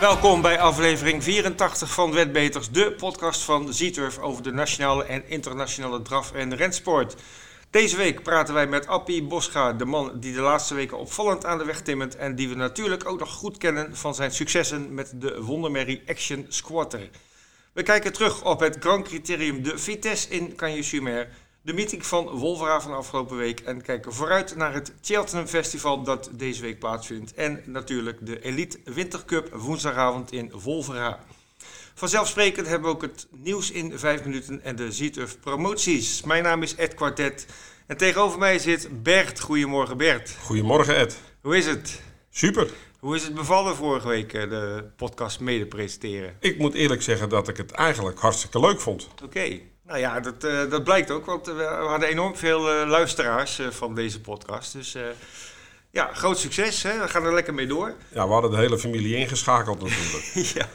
Welkom bij aflevering 84 van Wetbeters, de podcast van Zieturf over de nationale en internationale draf- en rensport. Deze week praten wij met Appie Boscha, de man die de laatste weken opvallend aan de weg timmert en die we natuurlijk ook nog goed kennen van zijn successen met de Wondermerrie Action Squatter. We kijken terug op het Grand Criterium de Vitesse in Cagnes-sur-Mer, de meeting van Wolvera van afgelopen week en kijken vooruit naar het Cheltenham Festival dat deze week plaatsvindt en natuurlijk de Elite Wintercup woensdagavond in Wolvera. Vanzelfsprekend hebben we ook het nieuws in vijf minuten en de Zieturf promoties. Mijn naam is Ed Quartet en tegenover mij zit Bert. Goedemorgen Bert. Goedemorgen Ed. Hoe is het? Super. Hoe is het bevallen vorige week eh, de podcast mede presenteren? Ik moet eerlijk zeggen dat ik het eigenlijk hartstikke leuk vond. Oké. Nou ja, dat, eh, dat blijkt ook, want eh, we hadden enorm veel eh, luisteraars van deze podcast. Dus ja, groot succes. Hè? We gaan er lekker mee door. Ja, we hadden de hele familie ingeschakeld natuurlijk. ja.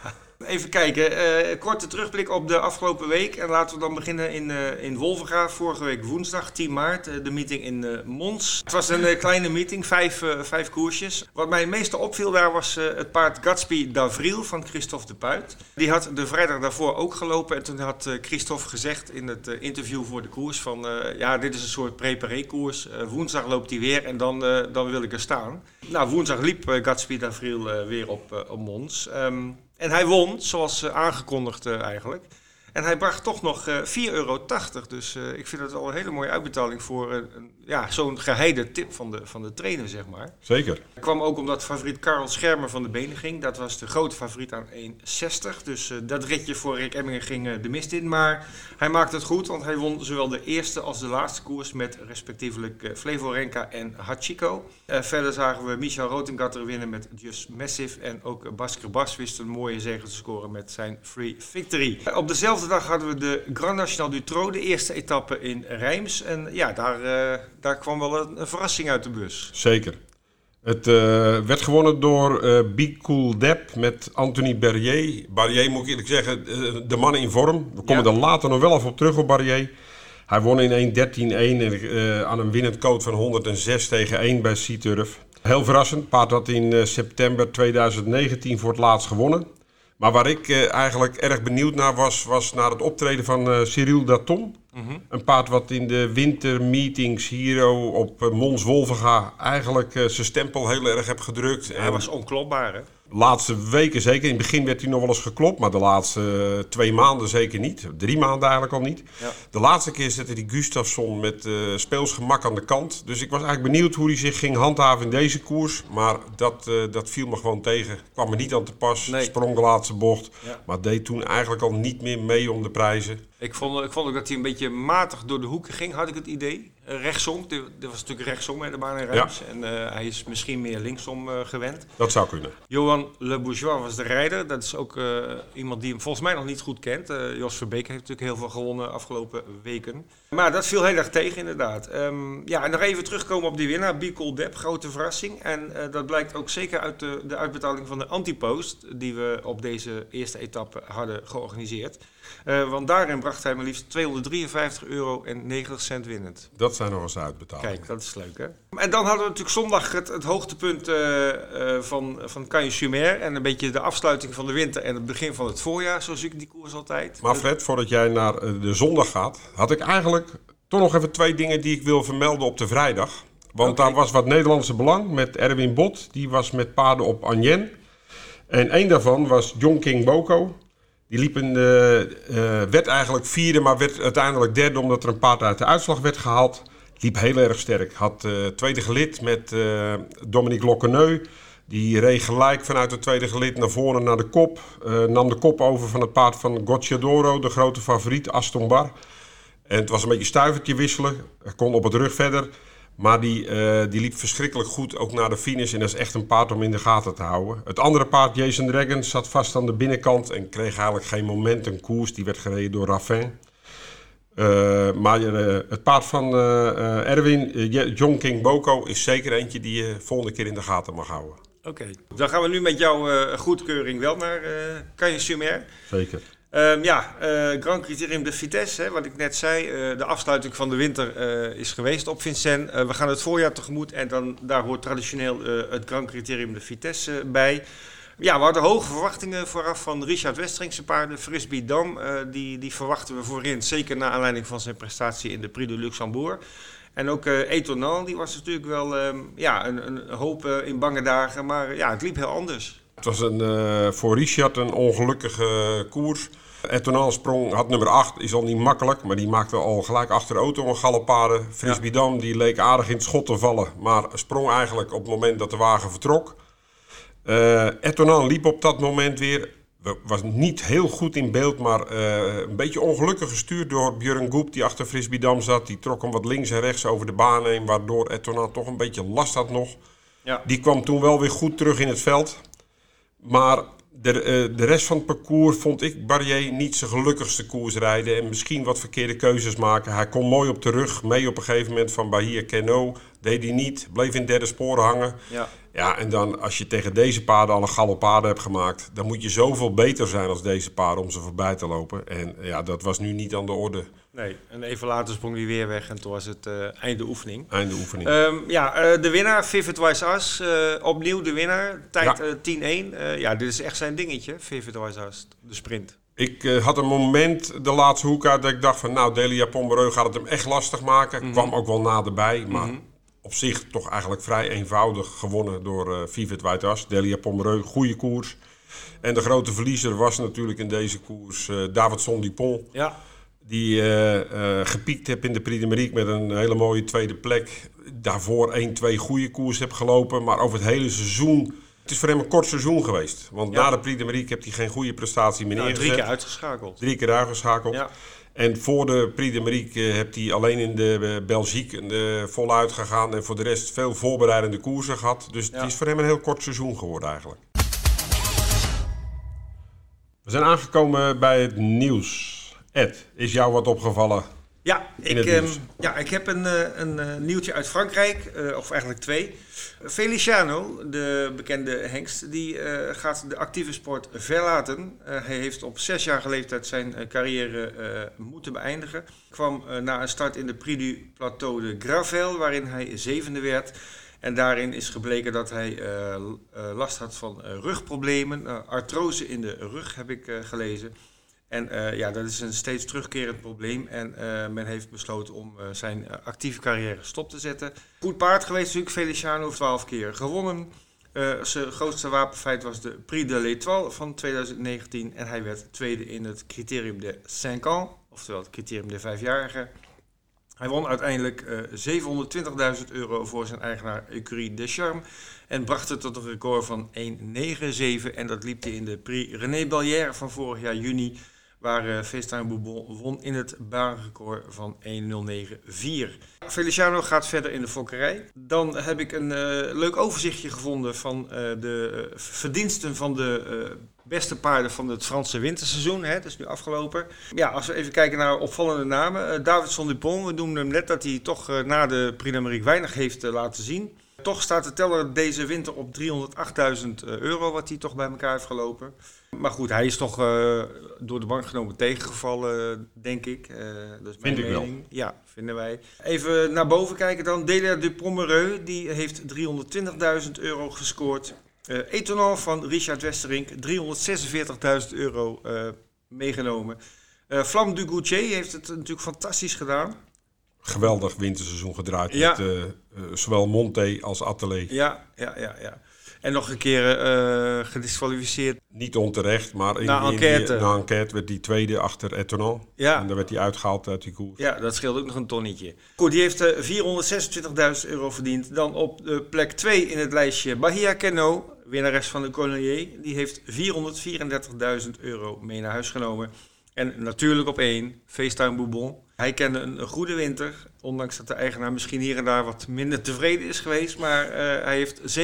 Even kijken, eh, korte terugblik op de afgelopen week. En laten we dan beginnen in, eh in Wolvenga. Vorige week woensdag, 10 maart, eh, de meeting in Mons. Het was een kleine meeting, vijf, vijf koersjes. Wat mij het meeste opviel daar was het paard Gatsby d'Avril van Christophe de Puit. Die had de vrijdag daarvoor ook gelopen. En toen had Christophe gezegd in het interview voor de koers van... ja, dit is een soort preparé-koers. Woensdag loopt hij weer en dan, dan wil ik er staan. Nou, woensdag liep Gatsby d'Avril eh, weer op, op Mons. Ehm, en hij won, zoals eh, aangekondigd eh, eigenlijk. En hij bracht toch nog eh 4,80 euro. Dus eh, ik vind dat wel een hele mooie uitbetaling voor eh, een, ja, zo'n geheide tip van de, van de trainer, zeg maar. Zeker. Het kwam ook omdat favoriet Karel Schermer van de benen ging. Dat was de grote favoriet aan 1,60. Dus dat ritje voor Rick Emmingen ging de mist in. Maar hij maakte het goed, want hij won zowel de eerste als de laatste koers met respectievelijk Flevorenka en Hachiko. Verder zagen we Michel Rotengatter winnen met Just Massive. En ook Basker Bas wist een mooie zege te scoren met zijn Free Victory. Op dezelfde dag hadden we de Grand National du Trot, de eerste etappe in Rijms. En ja, daar, eh, daar kwam wel een, een verrassing uit de bus. Zeker. Het eh, werd gewonnen door eh Be Cool Dep met Anthony Barrier. Barrier moet ik eerlijk zeggen, eh, de man in vorm. We komen Ja. er later nog wel even op terug op Barrier. Hij won in 1.13.1 eh, aan een winnend code van 106 tegen 1 bij Seaturf. Heel verrassend. Paard had in eh, september 2019 voor het laatst gewonnen. Maar waar ik eh, eigenlijk erg benieuwd naar was, was naar het optreden van eh, Cyril Daton. Een paard wat in de wintermeetings hier op eh, Mons Wolvenga eigenlijk zijn stempel heel erg heb gedrukt. Hij En was onklopbaar, hè? Laatste weken zeker. In het begin werd hij nog wel eens geklopt, maar de laatste eh, twee maanden zeker niet. Drie maanden eigenlijk al niet. Ja. De laatste keer zette die Gustafsson met eh speelsgemak aan de kant. Dus ik was eigenlijk benieuwd hoe hij zich ging handhaven in deze koers. Maar dat, eh, dat viel me gewoon tegen. Kwam me niet aan te pas. Nee. Sprong de laatste bocht. Ja. Maar deed toen eigenlijk al niet meer mee om de prijzen. Ik vond, ik vond ook dat hij een beetje matig door de hoeken ging, had ik het idee. Eh, rechtsom, dit, was natuurlijk rechtsom hè, de baan in. En eh, hij is misschien meer linksom eh, gewend. Dat zou kunnen. Johan Le Bourgeois was de rijder. Dat is ook iemand die hem volgens mij nog niet goed kent. Jos Verbeek heeft natuurlijk heel veel gewonnen afgelopen weken. Maar dat viel heel erg tegen inderdaad. Ehm, ja, en nog even terugkomen op die winnaar, Bicol Dep. Grote verrassing. En eh, dat blijkt ook zeker uit de, de uitbetaling van de antipost... die we op deze eerste etappe hadden georganiseerd. Eh, want daarin bracht hij maar liefst 253 euro en 90 cent winnend. Dat zijn nog eens uitbetalingen. Kijk, dat is leuk hè. En dan hadden we natuurlijk zondag het, het hoogtepunt eh, van, van Cagnes-sur-Mer. En een beetje de afsluiting van de winter en het begin van het voorjaar. Zo zie ik die koers altijd. Maar Fred, voordat jij naar de zondag gaat, had ik eigenlijk toch nog even twee dingen die ik wil vermelden op de vrijdag. Want daar was wat Nederlandse belang met Erwin Bot. Die was met paarden op Anjen. En één daarvan was John King Boko. Die liep een, eh, eh, werd eigenlijk vierde, maar werd uiteindelijk derde omdat er een paard uit de uitslag werd gehaald. Liep heel erg sterk. Had eh, tweede gelid met Dominique Lokkeneu. Die reed gelijk vanuit het tweede gelid naar voren naar de kop. Nam de kop over van het paard van Gocciadoro, de grote favoriet, Aston Bar. En het was een beetje stuivertje wisselen. Hij kon op het rug verder. Maar die, eh, die liep verschrikkelijk goed ook naar de finish. En dat is echt een paard om in de gaten te houden. Het andere paard, Jason Dragon, zat vast aan de binnenkant. En kreeg eigenlijk geen momentum koers. Die werd gereden door Raffin. Eh, maar eh, het paard van Erwin, John King Boko, is zeker eentje die je volgende keer in de gaten mag houden. Oké, dan gaan we nu met jouw goedkeuring wel naar uh, Cagnes-sur-Mer. Zeker. Um, ja, uh, Grand Criterium de Vitesse, hè, wat ik net zei. Uh, de afsluiting van de winter uh, is geweest op Vincennes. we gaan het voorjaar tegemoet en dan, daar hoort traditioneel het Grand Criterium de Vitesse bij. Ja, we hadden hoge verwachtingen vooraf van Richard Westeringse paarden. Frisbee Dam, die, die verwachten we voorin. Zeker naar aanleiding van zijn prestatie in de Prix de Luxembourg. En ook uh, die was natuurlijk wel uh, ja, een, een hoop in bange dagen. Maar ja, het liep heel anders. Het was een, voor Richard een ongelukkige koers. Etonal sprong, had nummer 8, is al niet makkelijk, maar die maakte al gelijk achter de auto een galopade. Frisbee Dam, die leek aardig in het schot te vallen, maar sprong eigenlijk op het moment dat de wagen vertrok. Uh, Etonan liep op dat moment weer. Was niet heel goed in beeld, maar uh, een beetje ongelukkig gestuurd door Björn Goep, die achter Frisbee Dam zat. Die trok hem wat links en rechts over de baan heen, waardoor Etonan toch een beetje last had nog. Ja. Die kwam toen wel weer goed terug in het veld. Maar de, uh, de rest van het parcours vond ik Barrier niet zijn gelukkigste koers rijden. En misschien wat verkeerde keuzes maken. Hij kon mooi op de rug mee op een gegeven moment van Bahia Keno. Deed hij niet, bleef in derde sporen hangen. Ja. Ja, en dan als je tegen deze paarden al een galopade hebt gemaakt, dan moet je zoveel beter zijn als deze paarden om ze voorbij te lopen. En ja, dat was nu niet aan de orde. Nee, en even later sprong hij weer weg en toen was het uh, einde oefening. Einde oefening. Um, ja, uh, de winnaar, Vivid Wise As, uh, opnieuw de winnaar, tijd ja. 10-1. ja, dit is echt zijn dingetje, Vivid Wise As, de sprint. Ik had een moment, de laatste hoek uit, dat ik dacht van nou, Delia Pommereux gaat het hem echt lastig maken. Mm -hmm. Kwam ook wel naderbij, maar... Mm -hmm op zich toch eigenlijk vrij eenvoudig gewonnen door uh, Vivet Whiteas. Delia Pomereux, goede koers. En de grote verliezer was natuurlijk in deze koers uh, Davidson Dupont. Ja. Die uh, uh, gepiekt heb in de Prix met een hele mooie tweede plek. Daarvoor 1-2 goede koers heb gelopen. Maar over het hele seizoen... Het is voor hem een kort seizoen geweest. Want ja. na de Prix de heeft hij geen goede prestatie meer ja, neergezet. Drie keer uitgeschakeld. Drie keer uitgeschakeld. Ja. En voor de Prix de heeft hij alleen in de eh, Belgique uh, voluit gegaan. En voor de rest veel voorbereidende koersen gehad. Dus het is voor hem een heel kort seizoen geworden eigenlijk. We zijn aangekomen bij het nieuws. Ed, is jou wat opgevallen? Ja, ik, um, ja ik heb een, een, een nieuwtje uit Frankrijk, uh, of eigenlijk twee. Feliciano, de bekende hengst, die uh, gaat de actieve sport verlaten. Uh, hij heeft op zesjarige leeftijd zijn carrière moeten beëindigen. Kwam na een start in de Prix du Plateau de Gravel, waarin hij zevende werd. En daarin is gebleken dat hij last had van rugproblemen, artrose in de rug heb ik gelezen. En uh, ja, dat is een steeds terugkerend probleem. En uh, men heeft besloten om uh, zijn actieve carrière stop te zetten. Goed paard geweest natuurlijk, Feliciano, 12 keer gewonnen. zijn grootste wapenfeit was de Prix de l'Étoile van 2019. En hij werd tweede in het criterium de 5 ans, oftewel het criterium de vijfjarigen. Hij won uiteindelijk 720.000 euro voor zijn eigenaar Ecurie de Charme. En bracht het tot een record van 1,97. En dat liep hij in de Prix René Ballière van vorig jaar juni waar uh, FaceTime Bourbon won in het baanrecord van 1.09.4. Feliciano gaat verder in de fokkerij. Dan heb ik een uh, leuk overzichtje gevonden van uh, de verdiensten van de beste paarden van het Franse winterseizoen. Hè, dat is nu afgelopen. Ja, als we even kijken naar opvallende namen. Davidson Dupont, we noemden hem net dat hij toch na de Prix d'Amérique weinig heeft laten zien. Toch staat de teller deze winter op 308.000 euro, wat hij toch bij elkaar heeft gelopen. Maar goed, hij is toch uh, door de bank genomen tegengevallen, denk ik. Uh, dat is mijn Vind mening. Ik wel. Ja, vinden wij. Even naar boven kijken dan. Delia de Pomereux, die heeft 320.000 euro gescoord. Uh, Etonal van Richard Westerink, 346.000 euro meegenomen. Flam du Goutier heeft het natuurlijk fantastisch gedaan geweldig winterseizoen gedraaid. Ja. Met uh, zowel Monte als Atelier. Ja, ja, ja, ja. En nog een keer uh, gedisqualificeerd. Niet onterecht, maar in, na, enquête. na enquête werd die tweede achter Etonal. Ja. En dan werd hij uitgehaald uit die koers. Ja, dat scheelt ook nog een tonnetje. Goed, die heeft uh, 426.000 euro verdiend. Dan op de plek 2 in het lijstje Bahia Keno, winnares van de Collier. Die heeft 434.000 euro mee naar huis genomen. En natuurlijk op één, FaceTime Bourbon. Hij kende een, goede winter, ondanks dat de eigenaar misschien hier en daar wat minder tevreden is geweest. Maar uh, hij heeft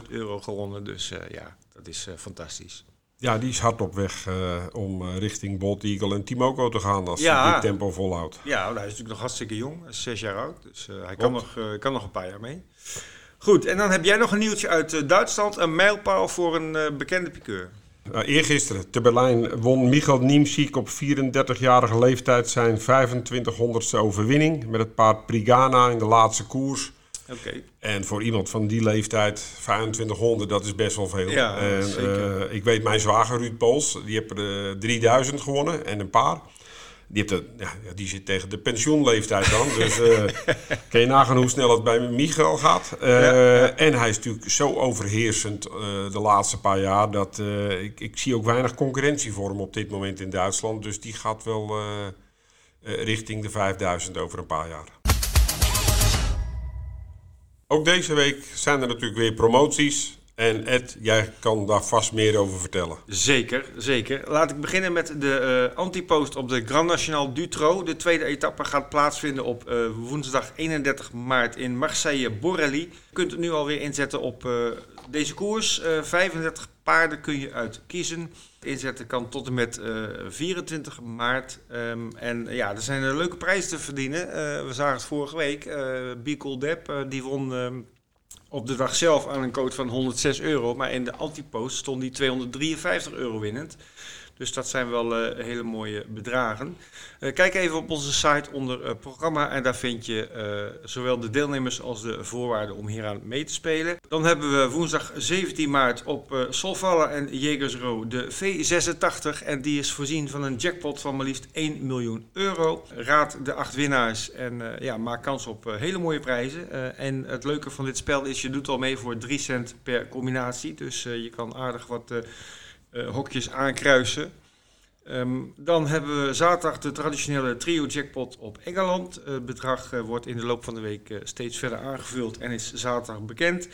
770.000 euro gewonnen, dus uh, ja, dat is uh, fantastisch. Ja, die is hard op weg om richting Bolt Eagle en Timoko te gaan als ja. hij dit tempo volhoudt. Ja, nou, hij is natuurlijk nog hartstikke jong, zes jaar oud, dus hij kan nog, kan nog een paar jaar mee. Goed, en dan heb jij nog een nieuwtje uit Duitsland, een mijlpaal voor een bekende piqueur. Uh, eergisteren te Berlijn won Michael Niemsiek op 34-jarige leeftijd zijn 2500ste overwinning met het paard Prigana in de laatste koers. Oké. En voor iemand van die leeftijd, 2500, dat is best wel veel. Ja, en, zeker. eh, ik weet mijn zwager Ruud Pools, die heeft er eh, 3000 gewonnen en een paar. Die, heeft ja, die zit tegen de pensioenleeftijd dan. dus eh kan je nagaan hoe snel het bij Michael gaat. Eh, Ja, ja. En hij is natuurlijk zo overheersend eh, de laatste paar jaar... dat ik, ik zie ook weinig concurrentie voor hem op dit moment in Duitsland. Dus die gaat wel richting de 5000 over een paar jaar. Ook deze week zijn er natuurlijk weer promoties. En Ed, jij kan daar vast meer over vertellen. Zeker, zeker. Laat ik beginnen met de eh antipost op de Grand National Dutro. De tweede etappe gaat plaatsvinden op eh, woensdag 31 maart in Marseille-Borrelli. Je kunt het nu alweer inzetten op eh, deze koers. Eh 35 paarden kun je uit kiezen. Inzetten kan tot en met eh, 24 maart. Ehm, en ja, er zijn leuke prijzen te verdienen. We zagen het vorige week. eh Bicol Depp, die won... op de dag zelf aan een code van 106 euro. Maar in de antipost stond die 253 euro winnend. Dus dat zijn wel eh, hele mooie bedragen. Eh, kijk even op onze site onder eh, programma. En daar vind je zowel de deelnemers als de voorwaarden om hieraan mee te spelen. Dan hebben we woensdag 17 maart op Solvalla en Jägersro de V86. En die is voorzien van een jackpot van maar liefst 1 miljoen euro. Raad de acht winnaars en ja, maak kans op hele mooie prijzen. En het leuke van dit spel is, je doet al mee voor 3 cent per combinatie. Dus je kan aardig wat hokjes aankruisen. Ehm, dan hebben we zaterdag de traditionele trio jackpot op Engeland. Het bedrag eh, wordt in de loop van de week eh, steeds verder aangevuld en is zaterdag bekend.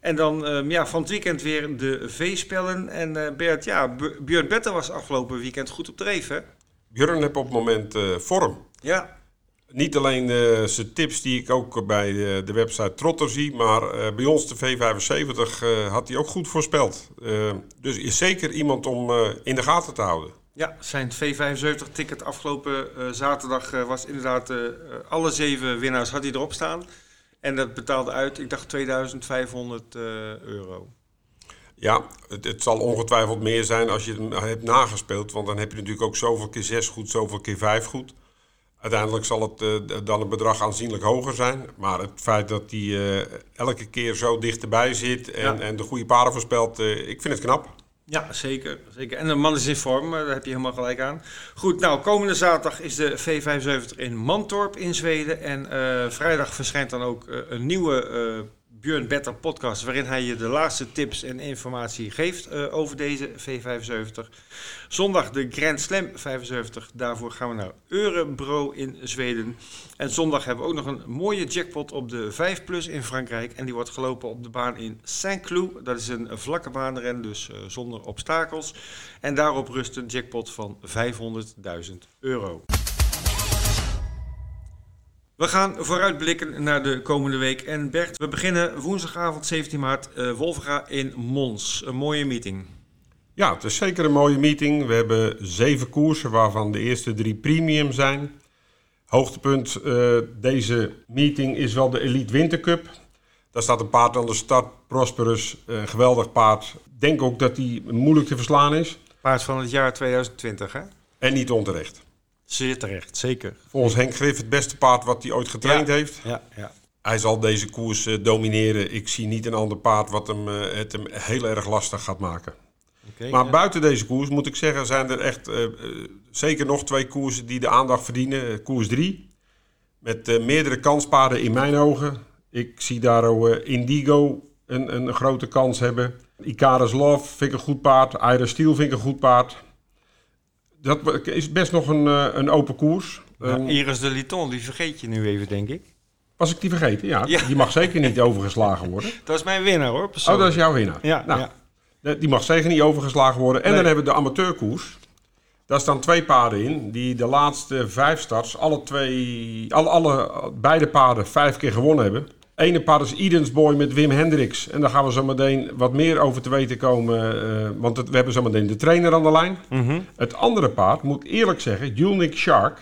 En dan ehm, ja, van het weekend weer de V-spellen. En eh, Bert, ja, Björn Better was afgelopen weekend goed op dreef, hè? Björn heeft op het moment eh, vorm. Ja, Niet alleen eh, zijn tips die ik ook bij de, de website Trotter zie, maar eh, bij ons de V75 eh, had hij ook goed voorspeld. Eh, dus is zeker iemand om eh, in de gaten te houden. Ja, zijn V75-ticket afgelopen eh, zaterdag eh, was inderdaad eh, eh, alle zeven winnaars had hij erop staan. En dat betaalde uit, ik dacht 2500 eh, euro. Ja, het, het zal ongetwijfeld meer zijn als je hem hebt nagespeeld, want dan heb je natuurlijk ook zoveel keer 6 goed, zoveel keer 5 goed. Uiteindelijk zal het eh, dan het bedrag aanzienlijk hoger zijn. Maar het feit dat hij eh, elke keer zo dichterbij zit en, Ja. en de goede paren voorspelt, eh, ik vind het knap. Ja, zeker, zeker. En de man is in vorm, daar heb je helemaal gelijk aan. Goed, nou, komende zaterdag is de V75 in Mantorp in Zweden. En vrijdag verschijnt dan ook een nieuwe Björn Better podcast... waarin hij je de laatste tips en informatie geeft eh, over deze V75. Zondag de Grand Slam 75. Daarvoor gaan we naar Eurebro in Zweden. En zondag hebben we ook nog een mooie jackpot op de 5 Plus in Frankrijk. En die wordt gelopen op de baan in Saint-Cloud. Dat is een vlakke baanren, dus eh, zonder obstakels. En daarop rust een jackpot van 500.000 euro. We gaan vooruitblikken naar de komende week. En Bert, we beginnen woensdagavond 17 maart eh Wolfga in Mons. Een mooie meeting. Ja, het is zeker een mooie meeting. We hebben zeven koersen, waarvan de eerste drie premium zijn. Hoogtepunt eh, deze meeting is wel de Elite Winter Cup. Daar staat een paard aan de start, Prosperus, een geweldig paard. Denk ook dat die moeilijk te verslaan is. Paard van het jaar 2020, hè? En niet onterecht. Zeer terecht, zeker. Volgens Henk Griff het beste paard wat hij ooit getraind Ja. heeft. Ja, ja. Hij zal deze koers eh, domineren. Ik zie niet een ander paard wat hem, eh, het hem heel erg lastig gaat maken. Oké, Maar ja. buiten deze koers moet ik zeggen, zijn er echt eh, zeker nog twee koersen die de aandacht verdienen. Koers 3, met meerdere kanspaarden in mijn ogen. Ik zie daar eh, Indigo een, een grote kans hebben. Icarus Love vind ik een goed paard. Ira Steel vind ik een goed paard. Dat is best nog een, eh, een open koers. Ja, Een- Iris de Liton, die vergeet je nu even, denk ik. was ik die vergeten? Ja, Ja. die mag zeker niet overgeslagen worden. Dat is mijn winnaar, hoor, Oh, persoonlijk. dat is jouw winnaar. Ja, nou, ja. Die mag zeker niet overgeslagen worden. En Nee. dan hebben we de amateurkoers. Daar staan twee paarden in die de laatste vijf starts, alle twee, alle, alle, beide paarden vijf keer gewonnen hebben. Ene paard is Edens Boy met Wim Hendricks. En daar gaan we zo meteen wat meer over te weten komen. eh, want het- we hebben zo meteen de trainer aan de lijn. Mhm. Het andere paard, moet ik eerlijk zeggen, Julnik Shark,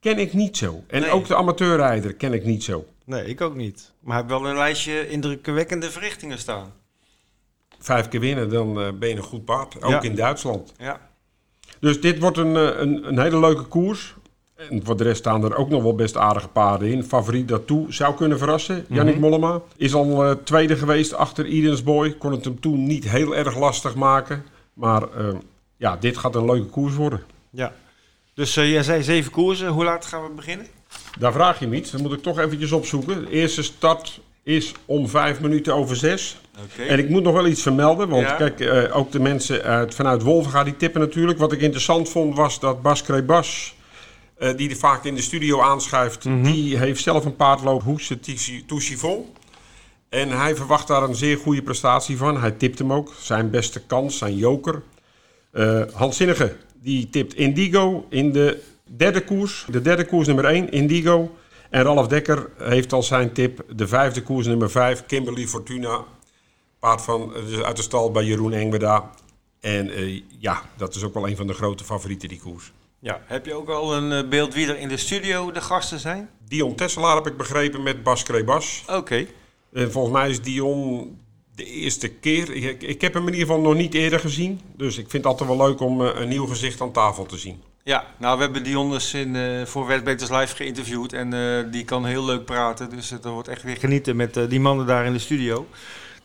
ken ik niet zo. En Nee. ook de amateurrijder ken ik niet zo. Nee, ik ook niet. Maar hij heeft wel een lijstje indrukwekkende verrichtingen staan. Vijf keer winnen, dan eh, ben je een goed paard. Ook Ja. in Duitsland. Ja. Dus dit wordt een, eh, een, een hele leuke koers. En voor de rest staan er ook nog wel best aardige paarden in. Favoriet daartoe zou kunnen verrassen. Yannick Mollema is al eh, tweede geweest achter Eden's Boy. Kon het hem toen niet heel erg lastig maken. Maar eh, ja, dit gaat een leuke koers worden. Ja. Dus eh, jij zei zeven koersen. Hoe laat gaan we beginnen? Daar vraag je me iets. Dan moet ik toch eventjes opzoeken. De eerste start is om vijf minuten over zes. Oké. En ik moet nog wel iets vermelden, want Ja. kijk, eh, ook de mensen uit, vanuit Wolvenga die tippen natuurlijk. Wat ik interessant vond was dat Bas Krebas, eh die er vaak in de studio aanschuift, die heeft zelf een paard lopen, Hoekse Touchivol. En hij verwacht daar een zeer goede prestatie van. Hij tipt hem ook, zijn beste kans, zijn joker. Hans Zinnige, die tipt Indigo in de derde koers. De derde koers nummer 1, Indigo. En Ralf Dekker heeft als zijn tip de vijfde koers nummer 5, Kimberly Fortuna. Paard van, eh, dus uit de stal bij Jeroen Engweda. En ja, dat is ook wel een van de grote favorieten, die koers. Ja. Heb je ook al een eh, beeld wie er in de studio de gasten zijn? Dion Tesselaar heb ik begrepen met Bas Krebas. Oké. En volgens mij is Dion de eerste keer. Ik, ik heb hem in ieder geval nog niet eerder gezien. Dus ik vind het altijd wel leuk om eh, een nieuw gezicht aan tafel te zien. Ja, nou we hebben Dion dus in, eh, voor Wetbeters Live geïnterviewd en die kan heel leuk praten. Dus het wordt echt weer genieten met die mannen daar in de studio.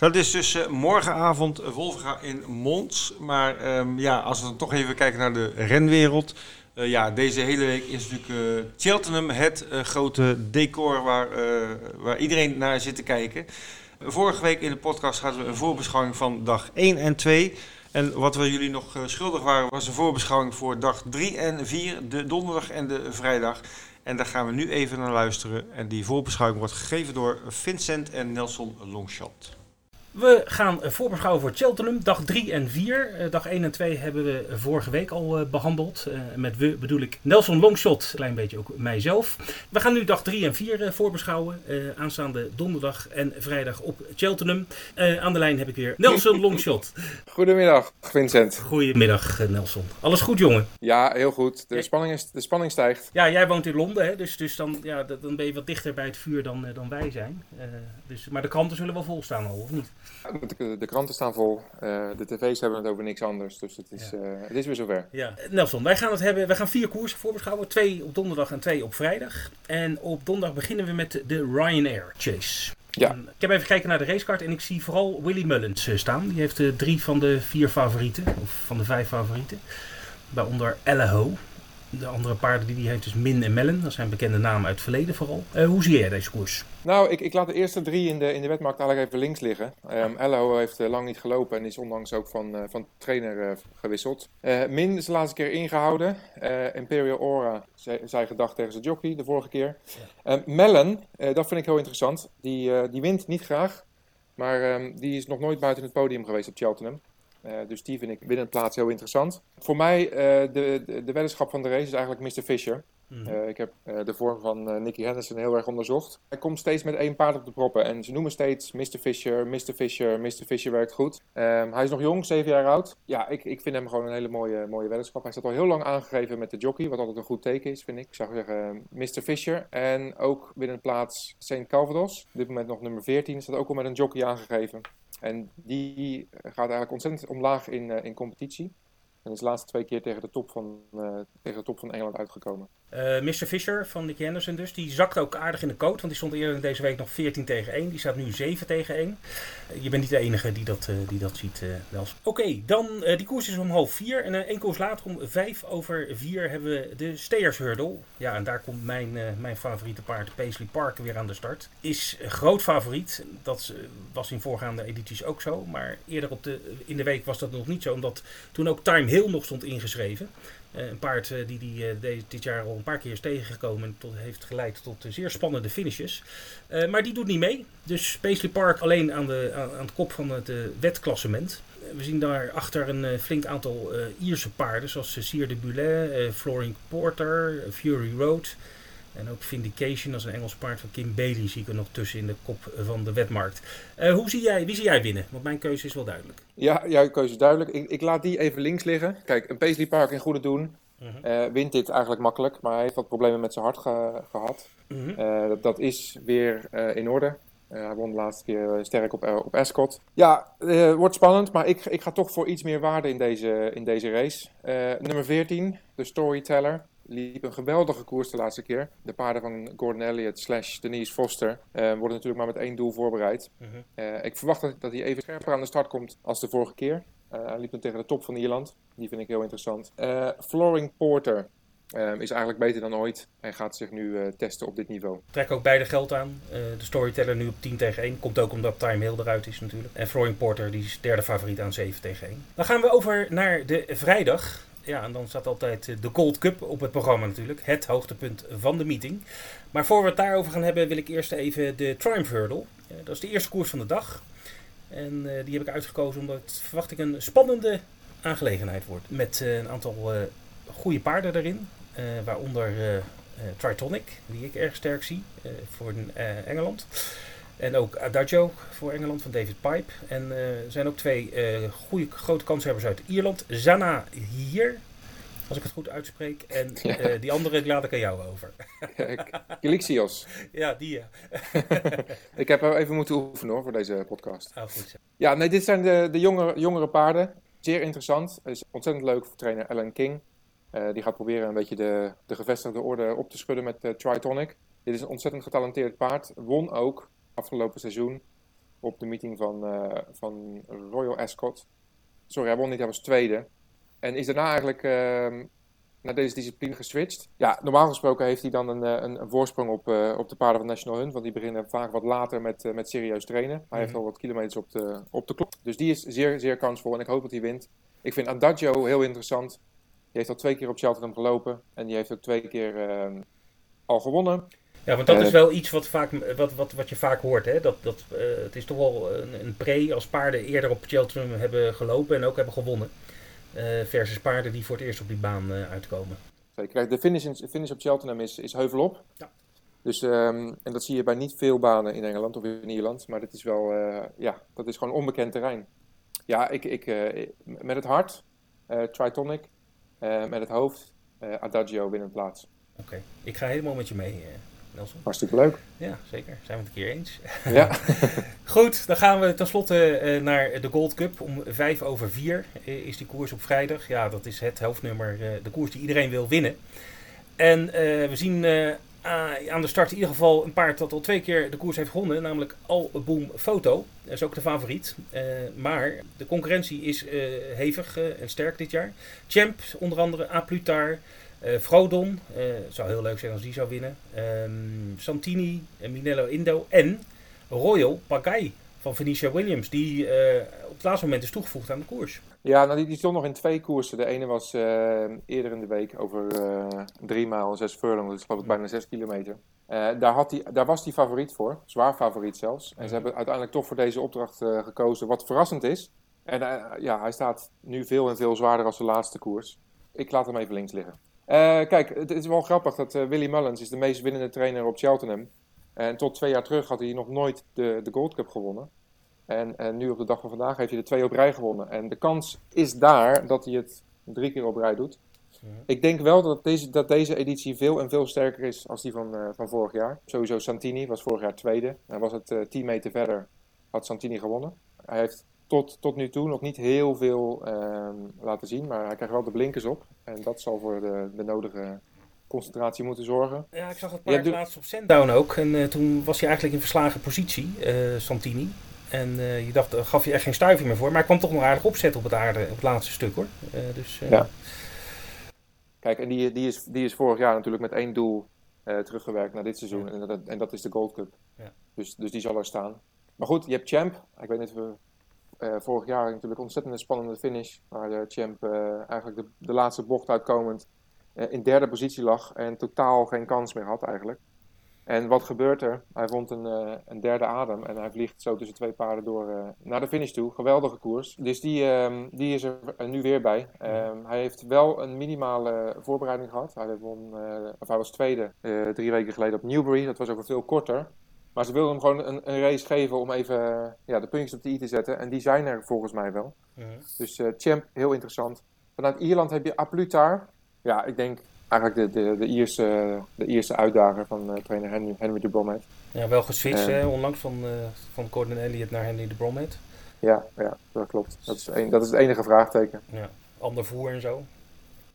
Dat is dus morgenavond Wolfga in Mons. Maar ehm, ja, als we dan toch even kijken naar de renwereld. Eh, ja, deze hele week is natuurlijk eh, Cheltenham het eh, grote decor waar, waar iedereen naar zit te kijken. Vorige week in de podcast hadden we een voorbeschouwing van dag 1 en 2. En wat we jullie nog schuldig waren, was een voorbeschouwing voor dag 3 en 4, de donderdag en de vrijdag. En daar gaan we nu even naar luisteren. En die voorbeschouwing wordt gegeven door Vincent en Nelson Longshot. We gaan eh, voorbeschouwen voor Cheltenham, dag 3 en 4. Eh, dag 1 en 2 hebben we vorige week al eh, behandeld. Eh, met we bedoel ik Nelson Longshot, een klein beetje ook mijzelf. We gaan nu dag 3 en 4 eh, voorbeschouwen. aanstaande donderdag en vrijdag op Cheltenham. Aan de lijn heb ik weer Nelson Longshot. Goedemiddag, Vincent. Goedemiddag Nelson. Alles goed jongen? Ja, heel goed. De spanning, is, de spanning stijgt. Ja, jij woont in Londen, hè? dus, dus dan, ja, dan ben je wat dichter bij het vuur dan, dan wij zijn. Dus, maar de kranten zullen wel vol staan al, of niet? De, de kranten staan vol. Eh, de tv's hebben het over niks anders. Dus het is, Ja. eh, het is weer zover. Ja. Nelson, wij gaan het hebben. We gaan vier koersen voorbeschouwen. Twee op donderdag en twee op vrijdag. En op donderdag beginnen we met de Ryanair Chase. Ja. En ik heb even gekeken naar de racekaart en ik zie vooral Willy Mullins eh, staan. Die heeft drie van de vier favorieten, of van de vijf favorieten. Waaronder Allaho. De andere paarden die hij heeft is Min en Mellon. Dat zijn bekende namen uit het verleden vooral. Eh, hoe zie jij deze koers? Nou, ik, ik laat de eerste drie in de, in de wetmarkt eigenlijk even links liggen. Ehm Ello heeft eh, lang niet gelopen en is onlangs ook van, eh, van trainer gewisseld. Min is de laatste keer ingehouden. Eh, Imperial Aura zei, gedacht tegen zijn jockey de vorige keer. Mellon, eh, dat vind ik heel interessant. Die, die wint niet graag, maar ehm, die is nog nooit buiten het podium geweest op Cheltenham. Eh, dus die vind ik binnen het plaats heel interessant. Voor mij, eh, de, de, de weddenschap van de race is eigenlijk Mr. Fisher. Eh, ik heb de vorm van Nicky Henderson heel erg onderzocht. Hij komt steeds met één paard op de proppen. En ze noemen steeds Mr. Fisher, Mr. Fisher, Mr. Fisher werkt goed. Ehm, hij is nog jong, 7 jaar oud. Ja, ik, ik vind hem gewoon een hele mooie, mooie weddenschap. Hij staat al heel lang aangegeven met de jockey, wat altijd een goed teken is, vind ik. Ik zou zeggen Mr. Fisher. En ook binnen de plaats St. Calvados. Op dit moment nog nummer 14, staat ook al met een jockey aangegeven. En die gaat eigenlijk ontzettend omlaag in, eh, in competitie. En is de laatste twee keer tegen de top van, eh, tegen de top van Engeland uitgekomen. Eh, Mr. Fisher van Nicky Henderson dus. Die zakte ook aardig in de coat. Want die stond eerder deze week nog 14 tegen 1. Die staat nu 7 tegen 1. Eh, je bent niet de enige die dat, eh, die dat ziet. Oké, dan eh, die koers is om half 4. En één koers later om 5 over 4 hebben we de Stayers Hurdle. Ja, en daar komt mijn, mijn favoriete paard Paisley Park weer aan de start. Is groot favoriet. Dat was in voorgaande edities ook zo. Maar eerder op de, in de week was dat nog niet zo. Omdat toen ook Time Hill nog stond ingeschreven. Eh, een paard eh, die, die eh, dit jaar al een paar keer is tegengekomen en tot, heeft geleid tot zeer spannende finishes. Maar die doet niet mee. Dus Paisley Park alleen aan de, aan, aan kop van het wetklassement. We zien daar achter een flink aantal Ierse paarden, zoals Sier de Boulet, eh Floring Porter, Fury Road. En ook Vindication, is een Engels paard van Kim Bailey, zie ik er nog tussen in de kop van de wetmarkt. Eh, hoe zie jij, wie zie jij winnen? Want mijn keuze is wel duidelijk. Ja, jouw keuze is duidelijk. Ik, ik laat die even links liggen. Kijk, een Paisley Park in goede doen Mhm. eh, wint dit eigenlijk makkelijk. Maar hij heeft wat problemen met zijn hart ge- gehad. Mhm. Eh, dat, dat is weer in orde. Hij won de laatste keer sterk op, op Ascot. Ja, wordt spannend. Maar ik, ik ga toch voor iets meer waarde in deze, in deze race. Nummer 14, de Storyteller. Liep een geweldige koers de laatste keer. De paarden van Gordon Elliott slash Denise Foster eh, worden natuurlijk maar met één doel voorbereid. Mhm. Eh, ik verwacht dat, dat hij even scherper aan de start komt als de vorige keer. Eh, hij liep dan tegen de top van Ierland. Die vind ik heel interessant. Floring Porter is eigenlijk beter dan ooit en gaat zich nu testen op dit niveau. Trek ook beide geld aan. De storyteller nu op 10 tegen 1. Komt ook omdat Time Hill eruit is natuurlijk. En Flooring Porter die is derde favoriet aan 7 tegen 1. Dan gaan we over naar de vrijdag. Ja, en dan staat altijd eh, de Gold Cup op het programma natuurlijk. Het hoogtepunt van de meeting. Maar voor we het daarover gaan hebben wil ik eerst even de Triumph Hurdle. Eh, dat is de eerste koers van de dag. En eh, die heb ik uitgekozen omdat verwacht ik een spannende aangelegenheid wordt. Met een aantal goede paarden. Eh, waaronder Tritonic, die ik erg sterk zie voor Engeland. En ook Adagio voor Engeland van David Pipe. En eh, er zijn ook twee eh, goede grote kanshebbers uit Ierland. Zana hier, als ik het goed uitspreek. En Ja. eh, die andere laat ik aan jou over. Gelixios. ja, die ja. ik heb even moeten oefenen hoor, voor deze podcast. Oh, goed zo. Ja, nee, dit zijn de, de jongere, jongere paarden. Zeer interessant. Het is ontzettend leuk voor trainer Alan King. Die gaat proberen een beetje de, de gevestigde orde op te schudden met Tritonic. Dit is een ontzettend getalenteerd paard. Won ook afgelopen seizoen op de meeting van, eh, van Royal Ascot. Sorry, hij won niet, hij was tweede. En is daarna eigenlijk ehm, naar deze discipline geswitcht. Ja, normaal gesproken heeft hij dan een, eh, een, een voorsprong op, eh, op de paarden van National Hunt. Want die beginnen vaak wat later met, met serieus trainen. Hij heeft Mhm. al wat kilometers op de, op de klok. Dus die is zeer, zeer kansvol en ik hoop dat hij wint. Ik vind Adagio heel interessant. Die heeft al twee keer op Cheltenham gelopen. En die heeft ook twee keer ehm, al gewonnen. Ja, want dat Eh, is wel iets wat, vaak, wat, wat, wat je vaak hoort. Hè? Dat, dat, eh, het is toch wel een, een pre als paarden eerder op Cheltenham hebben gelopen en ook hebben gewonnen. Eh, versus paarden die voor het eerst op die baan eh, uitkomen. Zeker. Kijk, de finish, in- finish op Cheltenham is, is heuvelop. Ja. Dus, ehm, en dat zie je bij niet veel banen in Engeland of in Ierland. Maar dit is wel, eh, ja, dat is gewoon onbekend terrein. Ja, ik, ik, eh, met het hart, eh, Tritonic. Eh, met het hoofd, eh, Adagio winnend plaats. Oké, ik ga helemaal met je mee, eh, Nelson. Hartstikke leuk. Ja, zeker. Zijn we het een keer eens. ja. Goed, dan gaan we tenslotte eh, naar de Gold Cup. Om vijf over vier eh, is die koers op vrijdag. Ja, dat is het hoofdnummer, eh, de koers die iedereen wil winnen. En we zien aan de start in ieder geval een paard dat al twee keer de koers heeft gewonnen. Namelijk Al Boom Photo. Dat is ook de favoriet. Maar de concurrentie is hevig en sterk dit jaar. Champ, onder andere A Eh Frodon, het zou heel leuk zijn als die zou winnen. Ehm, Santini, eh, Minello Indo en Royal Pagai van Venetia Williams, die op het laatste moment is toegevoegd aan de koers. Ja, nou die, die stond nog in twee koersen. De ene was eerder in de week over drie mijl en zes furlong, dus geloof ik bijna zes kilometer. Daar, had die, daar was hij favoriet voor, zwaar favoriet zelfs. En ze hebben uiteindelijk toch voor deze opdracht gekozen, wat verrassend is. En ja, hij staat nu veel en veel zwaarder als de laatste koers. Ik laat hem even links liggen. Eh, kijk, het is wel grappig dat eh, Willy Mullins is de meest winnende trainer op Cheltenham. En tot twee jaar terug had hij nog nooit de, de Gold Cup gewonnen. En, en nu op de dag van vandaag heeft hij er twee op rij gewonnen. En de kans is daar dat hij het drie keer op rij doet. Ik denk wel dat deze, dat deze editie veel en veel sterker is als die van, eh, van vorig jaar. Sowieso Santini was vorig jaar tweede. En was het eh 10 meter verder, had Santini gewonnen. Hij heeft tot, tot nu toe nog niet heel veel ehm, laten zien, maar hij krijgt wel de blinkers op. En dat zal voor de, de nodige concentratie moeten zorgen. Ja, ik zag het Ja, paard doe- laatst op Sandown ook. En eh, toen was hij eigenlijk in verslagen positie, eh, Santini. En eh, je dacht, daar gaf je echt geen stuiving meer voor. Maar hij kwam toch nog aardig opzetten op het, aarde, op het laatste stuk hoor. Dus, Ja. Kijk, en die, die, is, die is vorig jaar natuurlijk met één doel teruggewerkt naar dit seizoen. En, dat, en dat is de Gold Cup. Ja. Dus, dus die zal er staan. Maar goed, je hebt Champ. Ik weet niet of we eh, vorig jaar natuurlijk een ontzettend spannende finish. Waar de Champ eh, eigenlijk de, de laatste bocht uitkomend eh, in derde positie lag. En totaal geen kans meer had eigenlijk. En wat gebeurt er? Hij vond een, een derde adem en hij vliegt zo tussen twee paarden door naar de finish toe. Geweldige koers. Dus die, ehm, die is er nu weer bij. Ehm, hij heeft wel een minimale voorbereiding gehad. Hij, won, of hij was tweede drie weken geleden op Newbury. Dat was ook veel korter. Maar ze wilden hem gewoon een, een race geven om even eh, ja, de puntjes op de i te zetten. En die zijn er volgens mij wel. mhm. Dus eh, Champ, heel interessant. Vanuit Ierland heb je Aplutar. Ja, ik denk eigenlijk de, de, de, Ierse, de Ierse uitdager van eh, trainer Henry, Henry de Bromhead. ja, wel geswitcht hè, onlangs van, eh van Gordon Elliott naar Henry de Bromhead. Ja, ja, dat klopt. Dat is, een, dat is het enige vraagteken. Ja, ander voer en zo.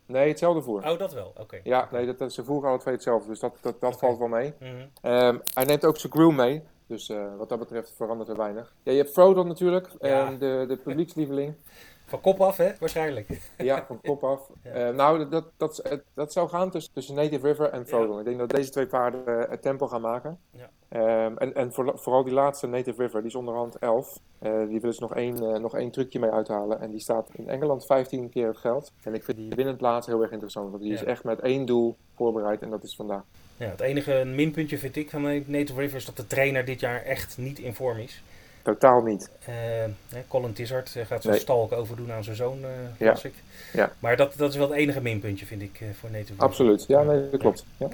Nee, hetzelfde voer. Oh, dat wel. Oké. Ja, nee, dat, ze voeren alle twee hetzelfde, dus dat, dat, valt wel mee. Mhm. Ehm, hij neemt ook zijn crew mee, dus eh, wat dat betreft verandert er weinig. Ja, je hebt Frodo natuurlijk, Ja. ehm, de, de publiekslieveling. Van kop af, hè? Waarschijnlijk. Ja, van kop af. Ja. Eh, nou, dat, dat, dat, zou gaan tussen, tussen Native River en Frodo. Ik denk dat deze twee paarden eh, het tempo gaan maken. Ja. Ehm, en en voor, vooral die laatste Native River, die is onderhand 11. Eh, die willen ze nog één, nog één trucje mee uithalen. En die staat in Engeland 15 keer het geld. En ik vind die winnend plaats heel erg interessant. Want die is echt met één doel voorbereid en dat is vandaag. Ja, het enige minpuntje vind ik van Native River is dat de trainer dit jaar echt niet in vorm is. Totaal niet. Hè, Colin Tizard eh, gaat zijn Nee. stalk overdoen aan zijn zoon, eh Ja. ik. Ja. Maar dat, dat is wel het enige minpuntje, vind ik, voor Native River. Absoluut. Ja, nee, dat klopt. Ja.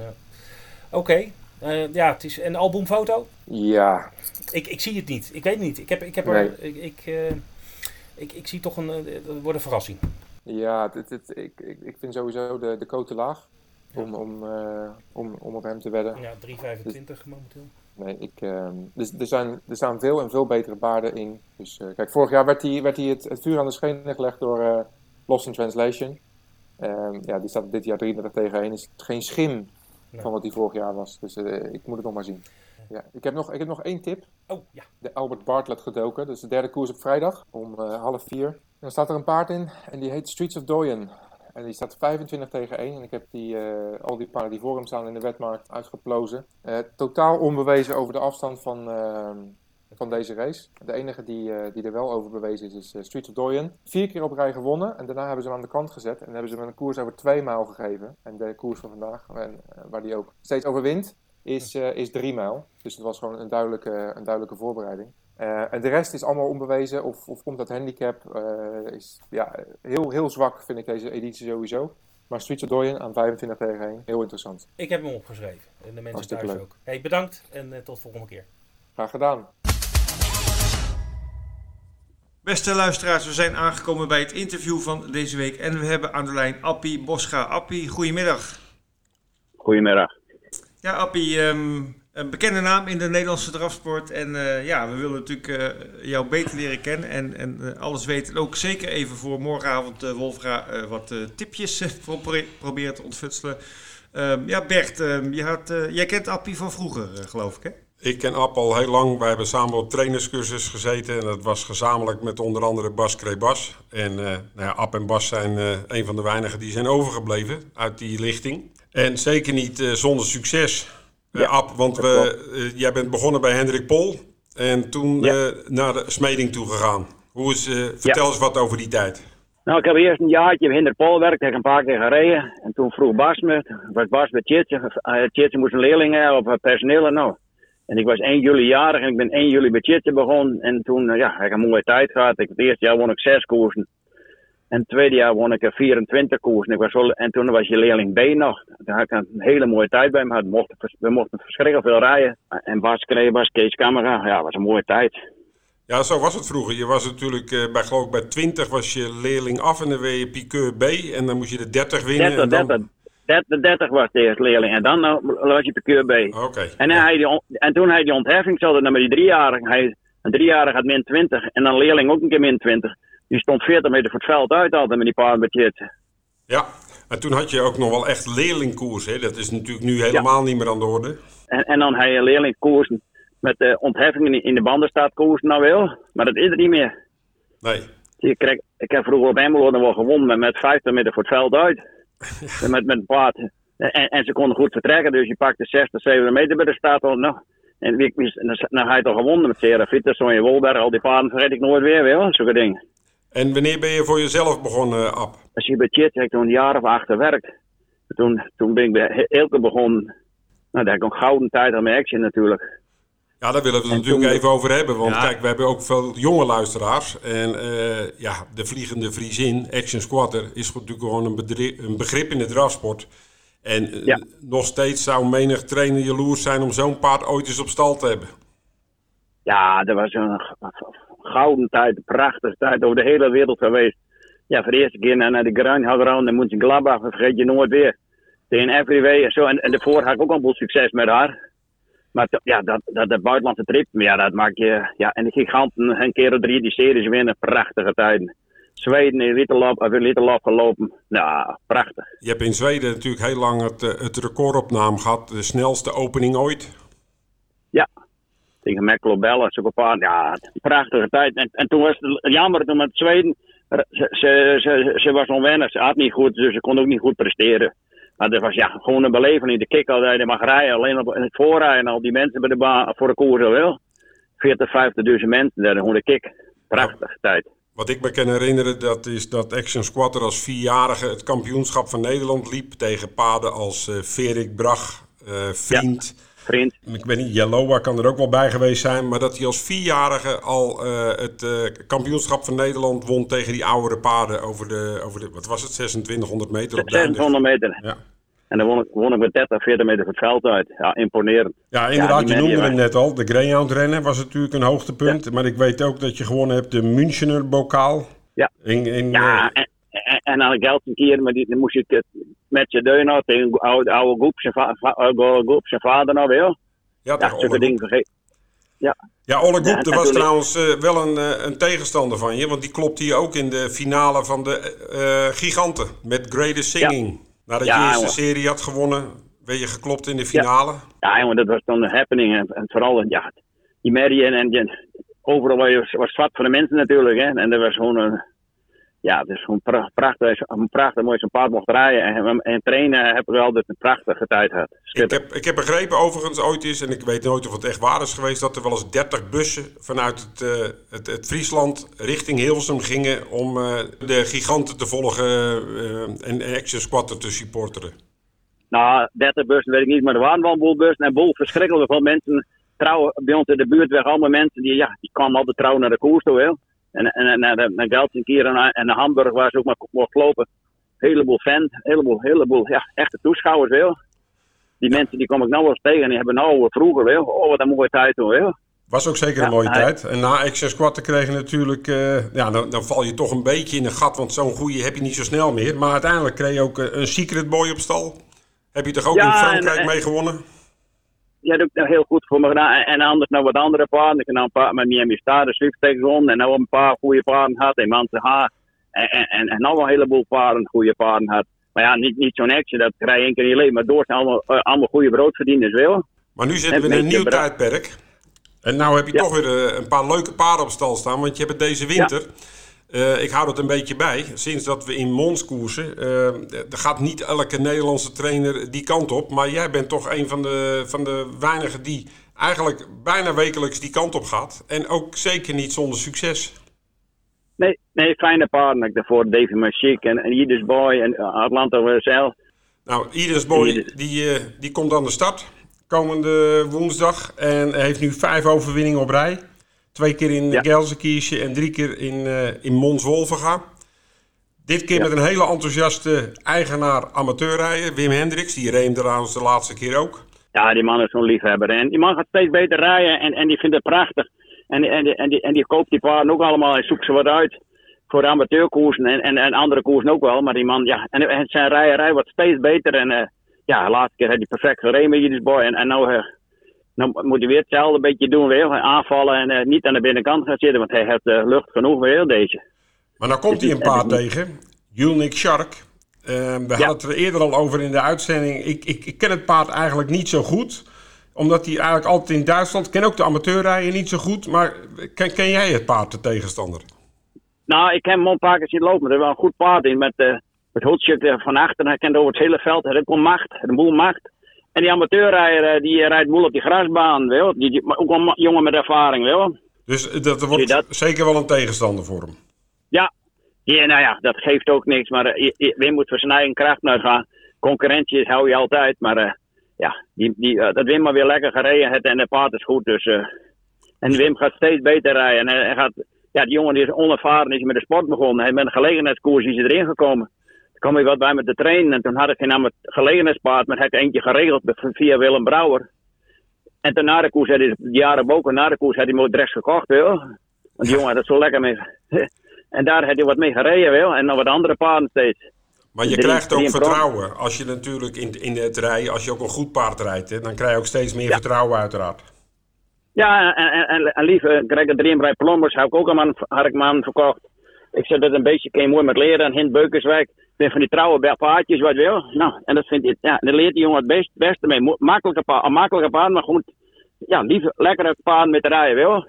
Oké. eh, ja, het is een albumfoto. ja. Ik, ik zie het niet. Ik weet het niet. Ik, heb, ik, heb Nee. er, ik, ik, ik, ik zie toch een, het wordt een verrassing. Ja, het, ik, ik, ik vind sowieso de, de cote laag om, om, om, om op hem te wedden. Ja, 3,25 momenteel. Nee, ik, ehm, dus er, zijn, er staan veel en veel betere paarden in. Dus eh, kijk, vorig jaar werd hij werd het, het vuur aan de schenen gelegd door eh, Lost in Translation. Ehm, ja, die staat dit jaar 33 tegen 1. Is geen schim Nee. van wat hij vorig jaar was. Dus eh, ik moet het nog maar zien. Ja, ik, heb nog, ik heb nog één tip. Oh, ja. De Albert Bartlett gedoken. Dus de derde koers op vrijdag om half vier. En dan staat er een paard in en die heet Streets of Doyen. En die staat 25 tegen 1. En ik heb die, eh, al die paarden die voor hem staan in de wetmarkt uitgeplozen. Eh, totaal onbewezen over de afstand van, ehm, van deze race. De enige die, eh, die er wel over bewezen is, is eh, Streets of Doyen. Vier keer op rij gewonnen. En daarna hebben ze hem aan de kant gezet. En hebben ze hem een koers over twee mijl gegeven. En de koers van vandaag, en, eh, waar die ook steeds over wint, is, eh, is drie mijl. Dus het was gewoon een duidelijke, een duidelijke voorbereiding. Eh, en de rest is allemaal onbewezen of, of komt dat handicap. eh, is ja, heel, heel zwak vind ik deze editie sowieso. Maar Streets of Doyen aan 25 tegen 1, heel interessant. Ik heb hem opgeschreven. En de mensen Hartstikke thuis leuk. ook. Hey, bedankt en eh, tot de volgende keer. Graag gedaan. Beste luisteraars, we zijn aangekomen bij het interview van deze week. En we hebben aan de lijn Appie Boscha. Appie, goedemiddag. Goedemiddag. Ja, Appie, ehm, een bekende naam in de Nederlandse drafsport. En eh, ja, we willen natuurlijk eh, jou beter leren kennen en, en eh, alles weten. En ook zeker even voor morgenavond, Wolfga, eh, wat tipjes pro- proberen te ontfutselen. Ehm, ja, Bert, ehm, je had, jij kent Appie van vroeger, geloof ik, hè? Ik ken App al heel lang. Wij hebben samen op trainerscursus gezeten. En dat was gezamenlijk met onder andere Bas Krebas. En eh nou ja, App en Bas zijn een van de weinigen die zijn overgebleven uit die lichting. En zeker niet zonder succes, Ja, App. Want we, eh, jij bent begonnen bij Hendrik Pol. En toen eh, naar de smeding toe gegaan. Hoe is, eh, vertel eens wat over die tijd. Nou, ik heb eerst een jaartje in de Pool gewerkt, heb ik een paar keer gereden. En toen vroeg Bas me, was Bas bij Tjitje. Uh, Tjitje moest een leerling hebben of eh, personeel en nou. En ik was 1 juli jarig en ik ben 1 juli bij Tjitje begonnen. En toen, eh, ja, heb ik een mooie tijd gehad. Ik, het eerste jaar won ik 6 koersen. En het tweede jaar won ik er 24 koersen. Ik was en toen was je leerling B nog. Daar had ik een hele mooie tijd bij me gehad. We mochten, vers- we mochten verschrikkelijk veel rijden. En Bas kreeg, Bas Kees Camera, ja, was een mooie tijd. Ja, zo was het vroeger. Je was natuurlijk eh, bij, geloof ik, bij 20 was je leerling af en dan werd je piqueur B. En dan moest je de 30 winnen. 30, en dan... 30, 30, 30 was de eerste leerling. En dan nou, was je per B. Oké. En, hij die on- en toen hij die ontheffing zat, dan met die driejarige. Hij, een driejarige had min 20. En dan een leerling ook een keer min 20. Die stond 40 meter voor het veld uit altijd met die paar budget. Ja, en toen had je ook nog wel echt leerlingkoers. Hè? Dat is natuurlijk nu helemaal niet meer aan de orde. En, en dan hij een leerling koersen met de ontheffingen in- de bandenstaat koersen nou wel. Maar dat is er niet meer. Nee. Je kreeg, ik heb vroeger op wel gewonnen met, met 50 meter voor het veld uit. met, met een paard. En, en ze konden goed vertrekken, dus je pakte 60, 70 meter bij de staat al. Nou, en wie, dan, dan had je toch gewonnen met Sera Fitter, Sonja Wolberg, al die paarden vergeet ik nooit weer, wel, zulke dingen. En wanneer ben je voor jezelf begonnen, Ab? Als je bij Chit heb ik toen een jaar of acht gewerkt. Toen, toen ben ik bij Elke begonnen. Nou, daar heb ik een gouden tijd aan mijn action natuurlijk. Ja, daar willen we het En natuurlijk toen- even over hebben. Want Ja. kijk, we hebben ook veel jonge luisteraars. En eh, ja, de vliegende Friesin, Action Squatter, is natuurlijk gewoon een, bedri- een begrip in de drafsport. En eh, Ja. nog steeds zou menig trainer jaloers zijn om zo'n paard ooit eens op stal te hebben. Ja, dat was een gouden tijd, prachtige tijd over de hele wereld geweest. Ja, voor de eerste keer naar, naar de Grunhouwer en Gladbach, dat vergeet je nooit weer. Tegen Everyway en zo. En, en daarvoor had ik ook al een boel succes met haar. Maar ja, dat, dat, dat buitenlandse trip, ja, dat maak je. Ja, en de giganten, een keer of drie die series winnen, prachtige tijden. Zweden in Ritterlap, gelopen. Ja, prachtig. Je hebt in Zweden natuurlijk heel lang het, eh, het record op naam gehad. De snelste opening ooit. Ja, tegen Meklo Bellen, zo'n paar. Ja, prachtige tijd. En, en toen was het jammer, toen met Zweden, ze, ze, ze, ze was onwennig. Ze had niet goed, dus ze kon ook niet goed presteren. Maar dat was ja, gewoon een beleving. De kick altijd, je mag rijden, alleen op in het voorrijden. Al die mensen bij de baan voor de koers wel. 40, 50.000 mensen, daar gewoon de kick. Prachtige tijd. Wat ik me kan herinneren, dat is dat Action Squatter als vierjarige het kampioenschap van Nederland liep tegen paden als uh, Ferik Brach, uh, Vriend. Ja, vriend. Ik weet niet, Jalowa kan er ook wel bij geweest zijn, maar dat hij als vierjarige al uh, het kampioenschap van Nederland won tegen die oudere paden over de, over de wat was het, 2600 meter op 2600 meter. Ja. En dan won ik, won ik met 30, 40 meter het veld uit. Ja, imponerend. Ja, inderdaad, ja, je noemde hem net al. De Greyhound rennen was natuurlijk een hoogtepunt. Ja. Maar ik weet ook dat je gewonnen hebt de Münchener bokaal. Ja, in, in, ja uh, en, en, aan de een keer, maar die, dan moest ik met je deun uit tegen oude, oude Goep, zijn, va, zijn vader nog wel. Ja, ja zulke dingen vergeten. Ja. Ja, Olle Goep, ja, er was trouwens uh, wel een, uh, een tegenstander van je. Want die klopte hier ook in de finale van de uh, Giganten. Met Greatest Singing. Ja. Nadat ja, je eerste jongen. serie had gewonnen, werd je geklopt in de finale. Ja, jongen, dat was dan een happening. En, en vooral, ja, die merrie en, en overal was, was zwart voor de mensen natuurlijk. Hè. En dat was gewoon een, ja, het is gewoon prachtig, een prachtig mooi zo'n paard mocht rijden. En, en trainen heb ik wel dat een prachtige tijd gehad. Ik heb, ik heb begrepen overigens ooit eens, en ik weet nooit of het echt waar is geweest, dat er wel eens 30 bussen vanuit het, uh, het, het, Friesland richting Hilversum gingen om uh, de giganten te volgen uh, en Action Squatter te supporteren. Nou, 30 bussen weet ik niet, maar er waren wel een boel bussen en boel verschrikkelijk veel mensen. Trouwen bij ons in de buurt weg allemaal mensen die, ja, die kwamen altijd trouw naar de koers toe. Hè. En, en, en naar Gelsenkirchen en, en naar Hamburg waar ze ook maar mocht lopen. Heleboel fans, heleboel, heleboel ja, echte toeschouwers wel. Die mensen die kom ik nou wel eens tegen en die hebben nou vroeger wel. Oh, wat een mooie tijd toen wel. Was ook zeker een mooie ja, tijd. En na Excess Squatten kreeg je natuurlijk... Uh, ja, dan, dan, val je toch een beetje in een gat, want zo'n goede heb je niet zo snel meer. Maar uiteindelijk kreeg je ook een Secret Boy op stal. Heb je toch ook ja, in Frankrijk en, mee gewonnen? Ja, dat ook heel goed voor me gedaan. En anders nog wat andere paarden. Ik heb nou een paar met Miami Star, de Swift tegen En nou een paar goede paarden had. En Manse H. En, en, en nou een heleboel paarden, goede paarden had. Maar ja, niet, niet zo'n action, dat krijg je één keer in je leven. Maar door zijn allemaal, uh, allemaal goede broodverdieners wel. Maar nu zitten we in een nieuw tijdperk. En nou heb je ja. toch weer uh, een paar leuke paarden op stal staan. Want je hebt het deze winter... Ja. Uh, ik hou het een beetje bij. Sinds dat we in Mons koersen, uh, er gaat niet elke Nederlandse trainer die kant op. Maar jij bent toch een van de, van de weinigen die eigenlijk bijna wekelijks die kant op gaat. En ook zeker niet zonder succes. Nee, nee fijne. Ik daarvoor Davy Machik en, en Idris Boy en Atlanta zelf. Nou, Idris Boy die, uh, die komt aan de start komende woensdag. En heeft nu vijf overwinningen op rij. Twee keer in ja. Gelsenkirchen en drie keer in, uh, in Mons Wolvenga. Dit keer ja. met een hele enthousiaste eigenaar amateurrijden, Wim Hendricks. Die reed hem trouwens de laatste keer ook. Ja, die man is zo'n liefhebber. En die man gaat steeds beter rijden en, en die vindt het prachtig. En, en, en, die, en die koopt die paarden ook allemaal en zoekt ze wat uit. Voor amateurkoersen en, en, en andere koersen ook wel. Maar die man, ja, en, en zijn rijerij wordt steeds beter. En uh, ja, de laatste keer had hij perfect gereden met Jiddis Boy. En, en nou... Uh, nou moet hij weer hetzelfde beetje doen weer. Aanvallen en uh, niet aan de binnenkant gaan zitten, want hij heeft uh, lucht genoeg weer deze. Maar dan komt hij een paar tegen. Julnik Shark. Uh, we ja. hadden het er eerder al over in de uitzending. Ik, ik, ik, ken het paard eigenlijk niet zo goed. Omdat hij eigenlijk altijd in Duitsland... Ik ken ook de amateurrijden niet zo goed. Maar ken, ken jij het paard, de tegenstander? Nou, ik heb hem een paar keer zien lopen. Er is wel een goed paard in. Met, uh, met Hultje van achter. Hij kent over het hele veld. Hij heeft ook macht. Een boel macht. En die amateurrijder die rijdt boel op die grasbaan, wel. Die, die, ook een jongen met ervaring, wel. Dus dat wordt dat? zeker wel een tegenstander voor hem? Ja. ja, nou ja, dat geeft ook niks. Maar uh, Wim moet eigen kracht naar gaan. Concurrentie hou je altijd, maar uh, ja, die, die, uh, dat Wim maar weer lekker gereden heeft en de paard is goed. Dus, en Wim gaat steeds beter rijden. En hij gaat, ja, die jongen die is onervaren, is met de sport begonnen. Hij met een gelegenheidskoers is erin gekomen kwam ik wat bij me te trainen. En toen had ik geen gelegenheidspaard, maar had ik eentje geregeld via Willem Brouwer. En toen na de koers had hij, de jaren boven na de koers, had hij me rechts gekocht, wel. Want die jongen had het zo lekker mee. en daar had hij wat mee gereden, wel. En nog wat andere paarden steeds. Maar je drie, krijgt ook vertrouwen. Als je natuurlijk in, in het rijden, als je ook een goed paard rijdt, hè, dan krijg je ook steeds meer ja. vertrouwen uiteraard. Ja, en, en, en, en liever, krijg ik drie in Plombers, heb ik ook een man, had ik man verkocht. Ik zeg dat een beetje kan je mooi met leren aan Hint Beukerswijk. Ik ben van die trouwe paardjes, wat wil. Nou, en dat vindt ja, dan leert die jongen het best, beste mee. Makkelijke paard, makkelijke paard, maar goed. Ja, liever lekkere paard met de rijden, wil.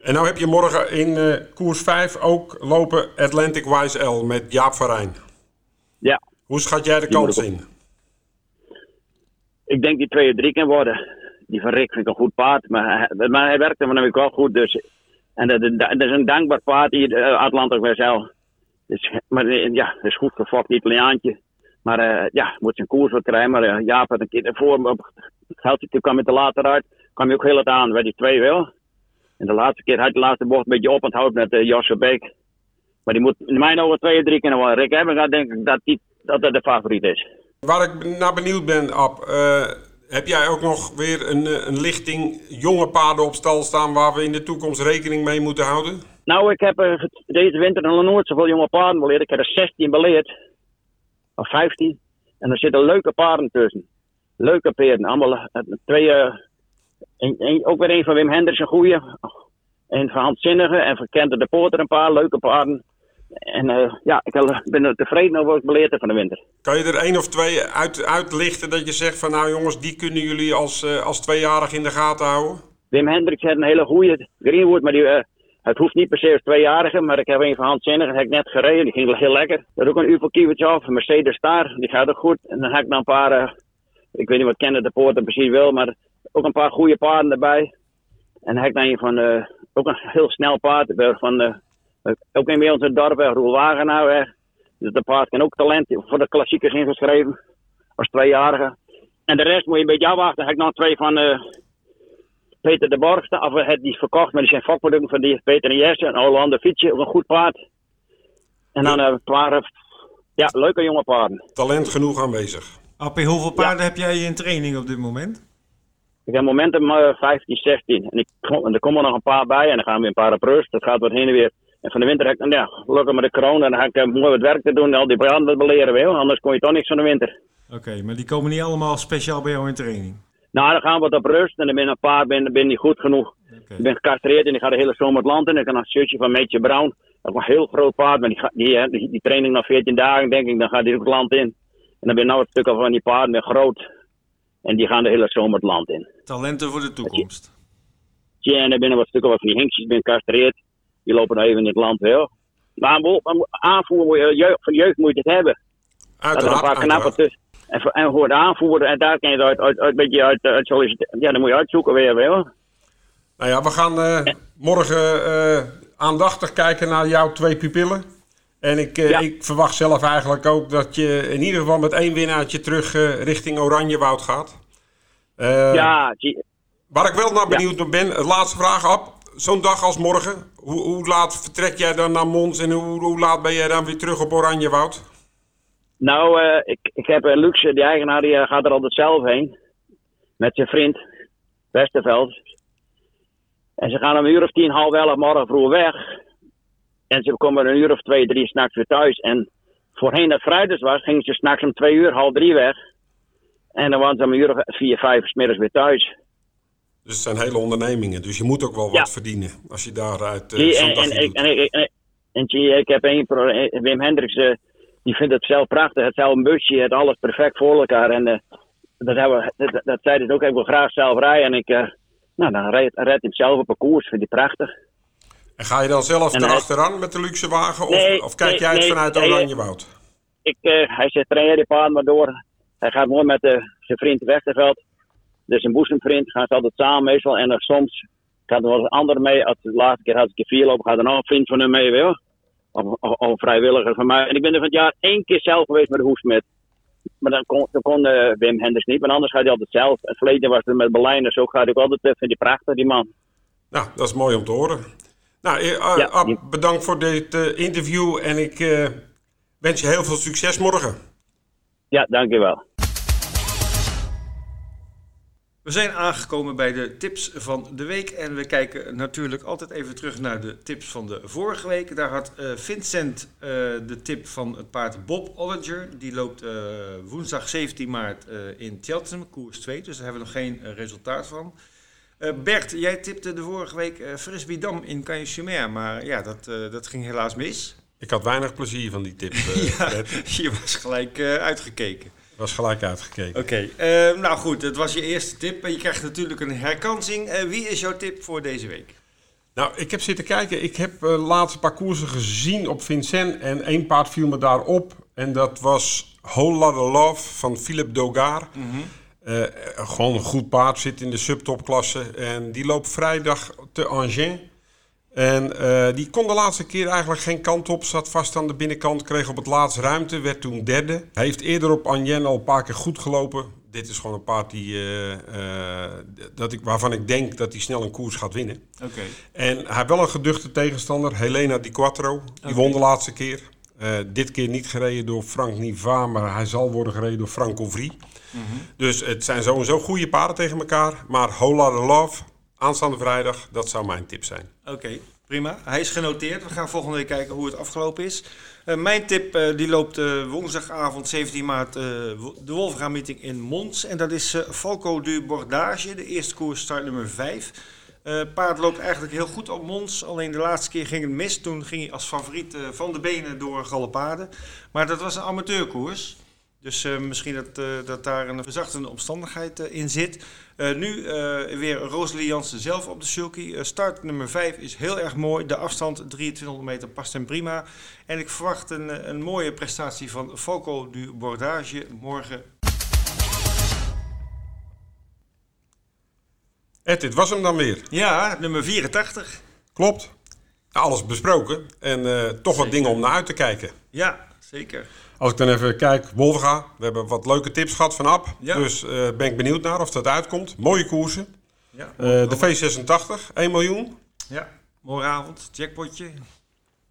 En nou heb je morgen in eh, koers 5 ook lopen Atlantic Wise L met Jaap van Rijn. Ja, Hoe schat jij de Die kans ik in? ik denk die twee of drie kan worden. Die van Rick vind ik een goed paard, maar hij, maar hij werkte hem wel goed. Dus, en dat, is een dankbaar paard, uh, Atlantic West Dus, maar eh, ja, dat is goed gefokt, Italiaantje. Maar eh, ja, moet zijn koers wat krijgen. Maar uh, Jaap had een keer ervoor, kwam hij te later uit. kwam hij ook heel het aan, bij die twee wel. En de laatste keer had de laatste bocht een beetje op onthoud met uh, Josse Beek. Maar die moet in mijn ogen twee of drie keer wel. Rick Hebben gaat denk ik dat, die, dat de favoriet is. Waar ik naar benieuwd ben, Ab, heb jij ook nog weer een, een lichting jonge paarden op stal staan waar we in de toekomst rekening mee moeten houden? Nou, ik heb uh, deze winter nog nooit zoveel jonge paarden beleerd. Ik heb er 16 beleerd. Of 15. En er zitten leuke paarden tussen. Leuke paarden. Allemaal uh, twee. Ook weer een van Wim Henders, een goeie. Een van Hans en van Kente de Poorter, een paar leuke paarden. En uh, ja, ik ben er tevreden over wat ik beleerd heb van de winter. Kan je er één of twee uit, uitlichten dat je zegt van nou jongens, die kunnen jullie als, uh, als tweejarig in de gaten houden? Wim Hendricks had een hele goede Greenwood, maar die, uh, het hoeft niet per se als tweejarige. Maar ik heb een van Hans Zinnige, heb ik net gereden, die ging heel lekker. Er ook een Kiewicz af, een Mercedes Star, die gaat ook goed. En dan heb ik nog een paar, ik weet niet wat Kende de Poorter precies wil, maar ook een paar goede paarden erbij. En dan heb ik dan een van, ook een heel snel paard van... Ook in bij ons in het dorp, Roel Wagenhouwer. Dus de paard kan ook talent voor de klassiekers ingeschreven. Als tweejarige. En de rest moet je een beetje afwachten. Heb ik nog twee van uh, Peter de Borgste. Of het die verkocht, maar die zijn vakproducten van die Peter en Jesse. Een Hollander fietsje, een goed paard. En dan een paar ja, leuke jonge paarden. Talent genoeg aanwezig. Appie, hoeveel paarden ja. heb jij in training op dit moment? Ik heb momentum uh, 15, 16. En, ik, en er komen nog een paar bij en dan gaan we een paar op rust. Dat gaat wat heen en weer. En van de winter heb ik, ja, gelukkig met de corona, dan heb ik mooi wat werk te doen. Al die branden beleren wil, anders kon je toch niks van de winter. Oké, okay, maar die komen niet allemaal speciaal bij jou in training? Nou, dan gaan we wat op rust en dan ben een paar ben, ben niet goed genoeg. Okay. Ik ben gecastreerd en ik ga de hele zomer het land in. Ik heb een shirtje van Meetje Brown. Dat is een heel groot paard, maar die, die, die, die training nog 14 dagen, denk ik, dan gaat hij ook het land in. En dan ben je nou een stuk van die paarden weer groot. En die gaan de hele zomer het land in. Talenten voor de toekomst. Ja, en dan ben er wat stukken van die hinkjes, ben gecastreerd. Die lopen nou even in het land wel. Maar aanvoer jeugd, van jeugd moet je het hebben. Uiteraard, dat er een paar tussen. En, en voor de aanvoerder, en daar kan je het uit, uit, uit, beetje uit, uit solliciteren. Ja, dan moet je uitzoeken weer wel. Nou ja, we gaan uh, morgen uh, aandachtig kijken naar jouw twee pupillen. En ik, uh, ja. ik, verwacht zelf eigenlijk ook dat je in ieder geval met één winnaartje terug richting Oranjewoud gaat. ja, zie. Waar ik wel naar benieuwd ja. ben, laatste vraag op zo'n dag als morgen, hoe, hoe, laat vertrek jij dan naar Mons en hoe, hoe, laat ben jij dan weer terug op Oranjewoud? Nou, uh, ik, ik heb uh, Luxe, die eigenaar, die uh, gaat er altijd zelf heen. Met zijn vriend, Westerveld. En ze gaan om een uur of tien, half elf morgen vroeg weg. En ze komen een uur of twee, drie s'nachts weer thuis. En voorheen dat vrijdags was, gingen ze s'nachts om twee uur, half drie weg. En dan waren ze om een uur of vier, vijf smiddags weer thuis. Dus het zijn hele ondernemingen, dus je moet ook wel ja. wat verdienen als je daaruit uh, Zie, zo'n en, dagje en, doet. en, en, en, en zie, ik heb één eh, Wim Hendricks, uh, die vindt het zelf prachtig. Het zelf een busje, het alles perfect voor elkaar. En uh, dat, hebben we, dat, dat zei hij ook, ik wil graag zelf rijden. En ik, nou, dan red, red hem zelf op een koers, vind hij prachtig. En ga je dan zelf erachteraan met de luxe wagen of, Nee, of kijk nee, jij het nee, vanuit Oranjewoud? Ik, hij zegt, train jij die paard maar door. Hij gaat mooi met zijn vriend Westerveld. Dus een boezemvriend, gaan ze altijd samen meestal. En soms gaat er wel eens een ander mee. Als de laatste keer had ik er vier lopen, gaat er nog een vriend van hem mee, wel. Of, of, of een vrijwilliger van mij. En ik ben er van het jaar één keer zelf geweest met de hoesmet. Maar dan kon, dan kon uh, Wim Henders niet, maar anders gaat hij altijd zelf. Het verleden was het met Berlijn, zo gaat hij ook altijd. Vind hij prachtig, die man. Nou, dat is mooi om te horen. Nou, eh, uh, Ja, Ab, die- bedankt voor dit eh, interview en ik eh, wens je heel veel succes morgen. Ja, dankjewel. We zijn aangekomen bij de tips van de week. En we kijken natuurlijk altijd even terug naar de tips van de vorige week. Daar had eh, Vincent eh, de tip van het paard Bob Olinger. Die loopt eh, woensdag 17 maart in Cheltenham, koers 2. Dus daar hebben we nog geen resultaat van. Bert, jij tipte de vorige week eh Frisbee Dam in Canyon-sur-Mer. Maar ja, dat, dat ging helaas mis. Ik had weinig plezier van die tip. Ja, je was gelijk uitgekeken. Was gelijk uitgekeken. Oké, eh, nou goed, dat was je eerste tip. En je krijgt natuurlijk een herkansing. Eh, wie is jouw tip voor deze week? Nou, ik heb zitten kijken. Ik heb uh, laatste parcoursen gezien op Vincent. En één paard viel me daar op. En dat was Whole Lotta Love van Philippe Dogar. Eh, gewoon een goed paard, zit in de subtopklasse. En die loopt vrijdag te Angers. En eh, die kon de laatste keer eigenlijk geen kant op. Zat vast aan de binnenkant, kreeg op het laatst ruimte, werd toen derde. Hij heeft eerder op Angers al een paar keer goed gelopen. Dit is gewoon een paard die, eh, eh, dat ik, waarvan ik denk dat hij snel een koers gaat winnen. Oké. En hij heeft wel een geduchte tegenstander, Helena Di Quattro. Die won de laatste keer. Dit keer niet gereden door Frank Niva, maar hij zal worden gereden door Frank Ovry. Dus het zijn sowieso goede paarden tegen elkaar. Maar Hola de Love, aanstaande vrijdag, dat zou mijn tip zijn. Oké, prima. Hij is genoteerd. We gaan volgende week kijken hoe het afgelopen is. Eh, mijn tip eh, die loopt eh, woensdagavond 17 maart de Wolfga meeting in Mons. En dat is Falco du Bordage, de eerste koers start nummer 5. Eh paard loopt eigenlijk heel goed op Mons. Alleen de laatste keer ging het mis. Toen ging hij als favoriet van de benen door Galopade. Maar dat was een amateurkoers. Dus eh, misschien dat, eh, dat daar een verzachtende omstandigheid eh, in zit. Nu weer Rosalie Jansen zelf op de sulky. Start nummer 5 is heel erg mooi. De afstand 2300 meter past hem prima. En ik verwacht een, een mooie prestatie van Foco du Bordage morgen. Ed, dit was hem dan weer. Ja, nummer 84. Klopt. Alles besproken. En toch wat Zeker. dingen om naar uit te kijken. Ja, zeker. Als ik dan even kijk, Wolfga. We hebben wat leuke tips gehad van Ab. Ja. Dus eh, ben ik benieuwd naar of dat uitkomt. Mooie koersen. Ja, Eh, de V86, 1 miljoen. ja. morgenavond, jackpotje.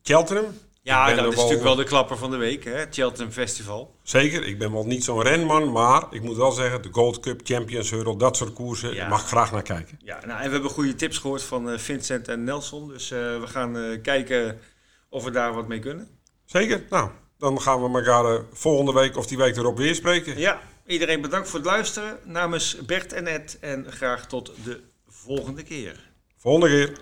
Cheltenham. Ja, dat is natuurlijk wel de klapper van de week, hè? Cheltenham Festival. Zeker, ik ben wel niet zo'n renman, maar ik moet wel zeggen, de Gold Cup, Champions Hurdle, dat soort koersen, Ja. mag ik graag naar kijken. Ja, nou, en we hebben goede tips gehoord van eh, Vincent en Nelson. Dus we gaan kijken of we daar wat mee kunnen. Zeker, nou, dan gaan we elkaar eh, volgende week of die week erop weer spreken. Ja, iedereen bedankt voor het luisteren. Namens Bert en Ed en graag tot de volgende keer. Volgende keer.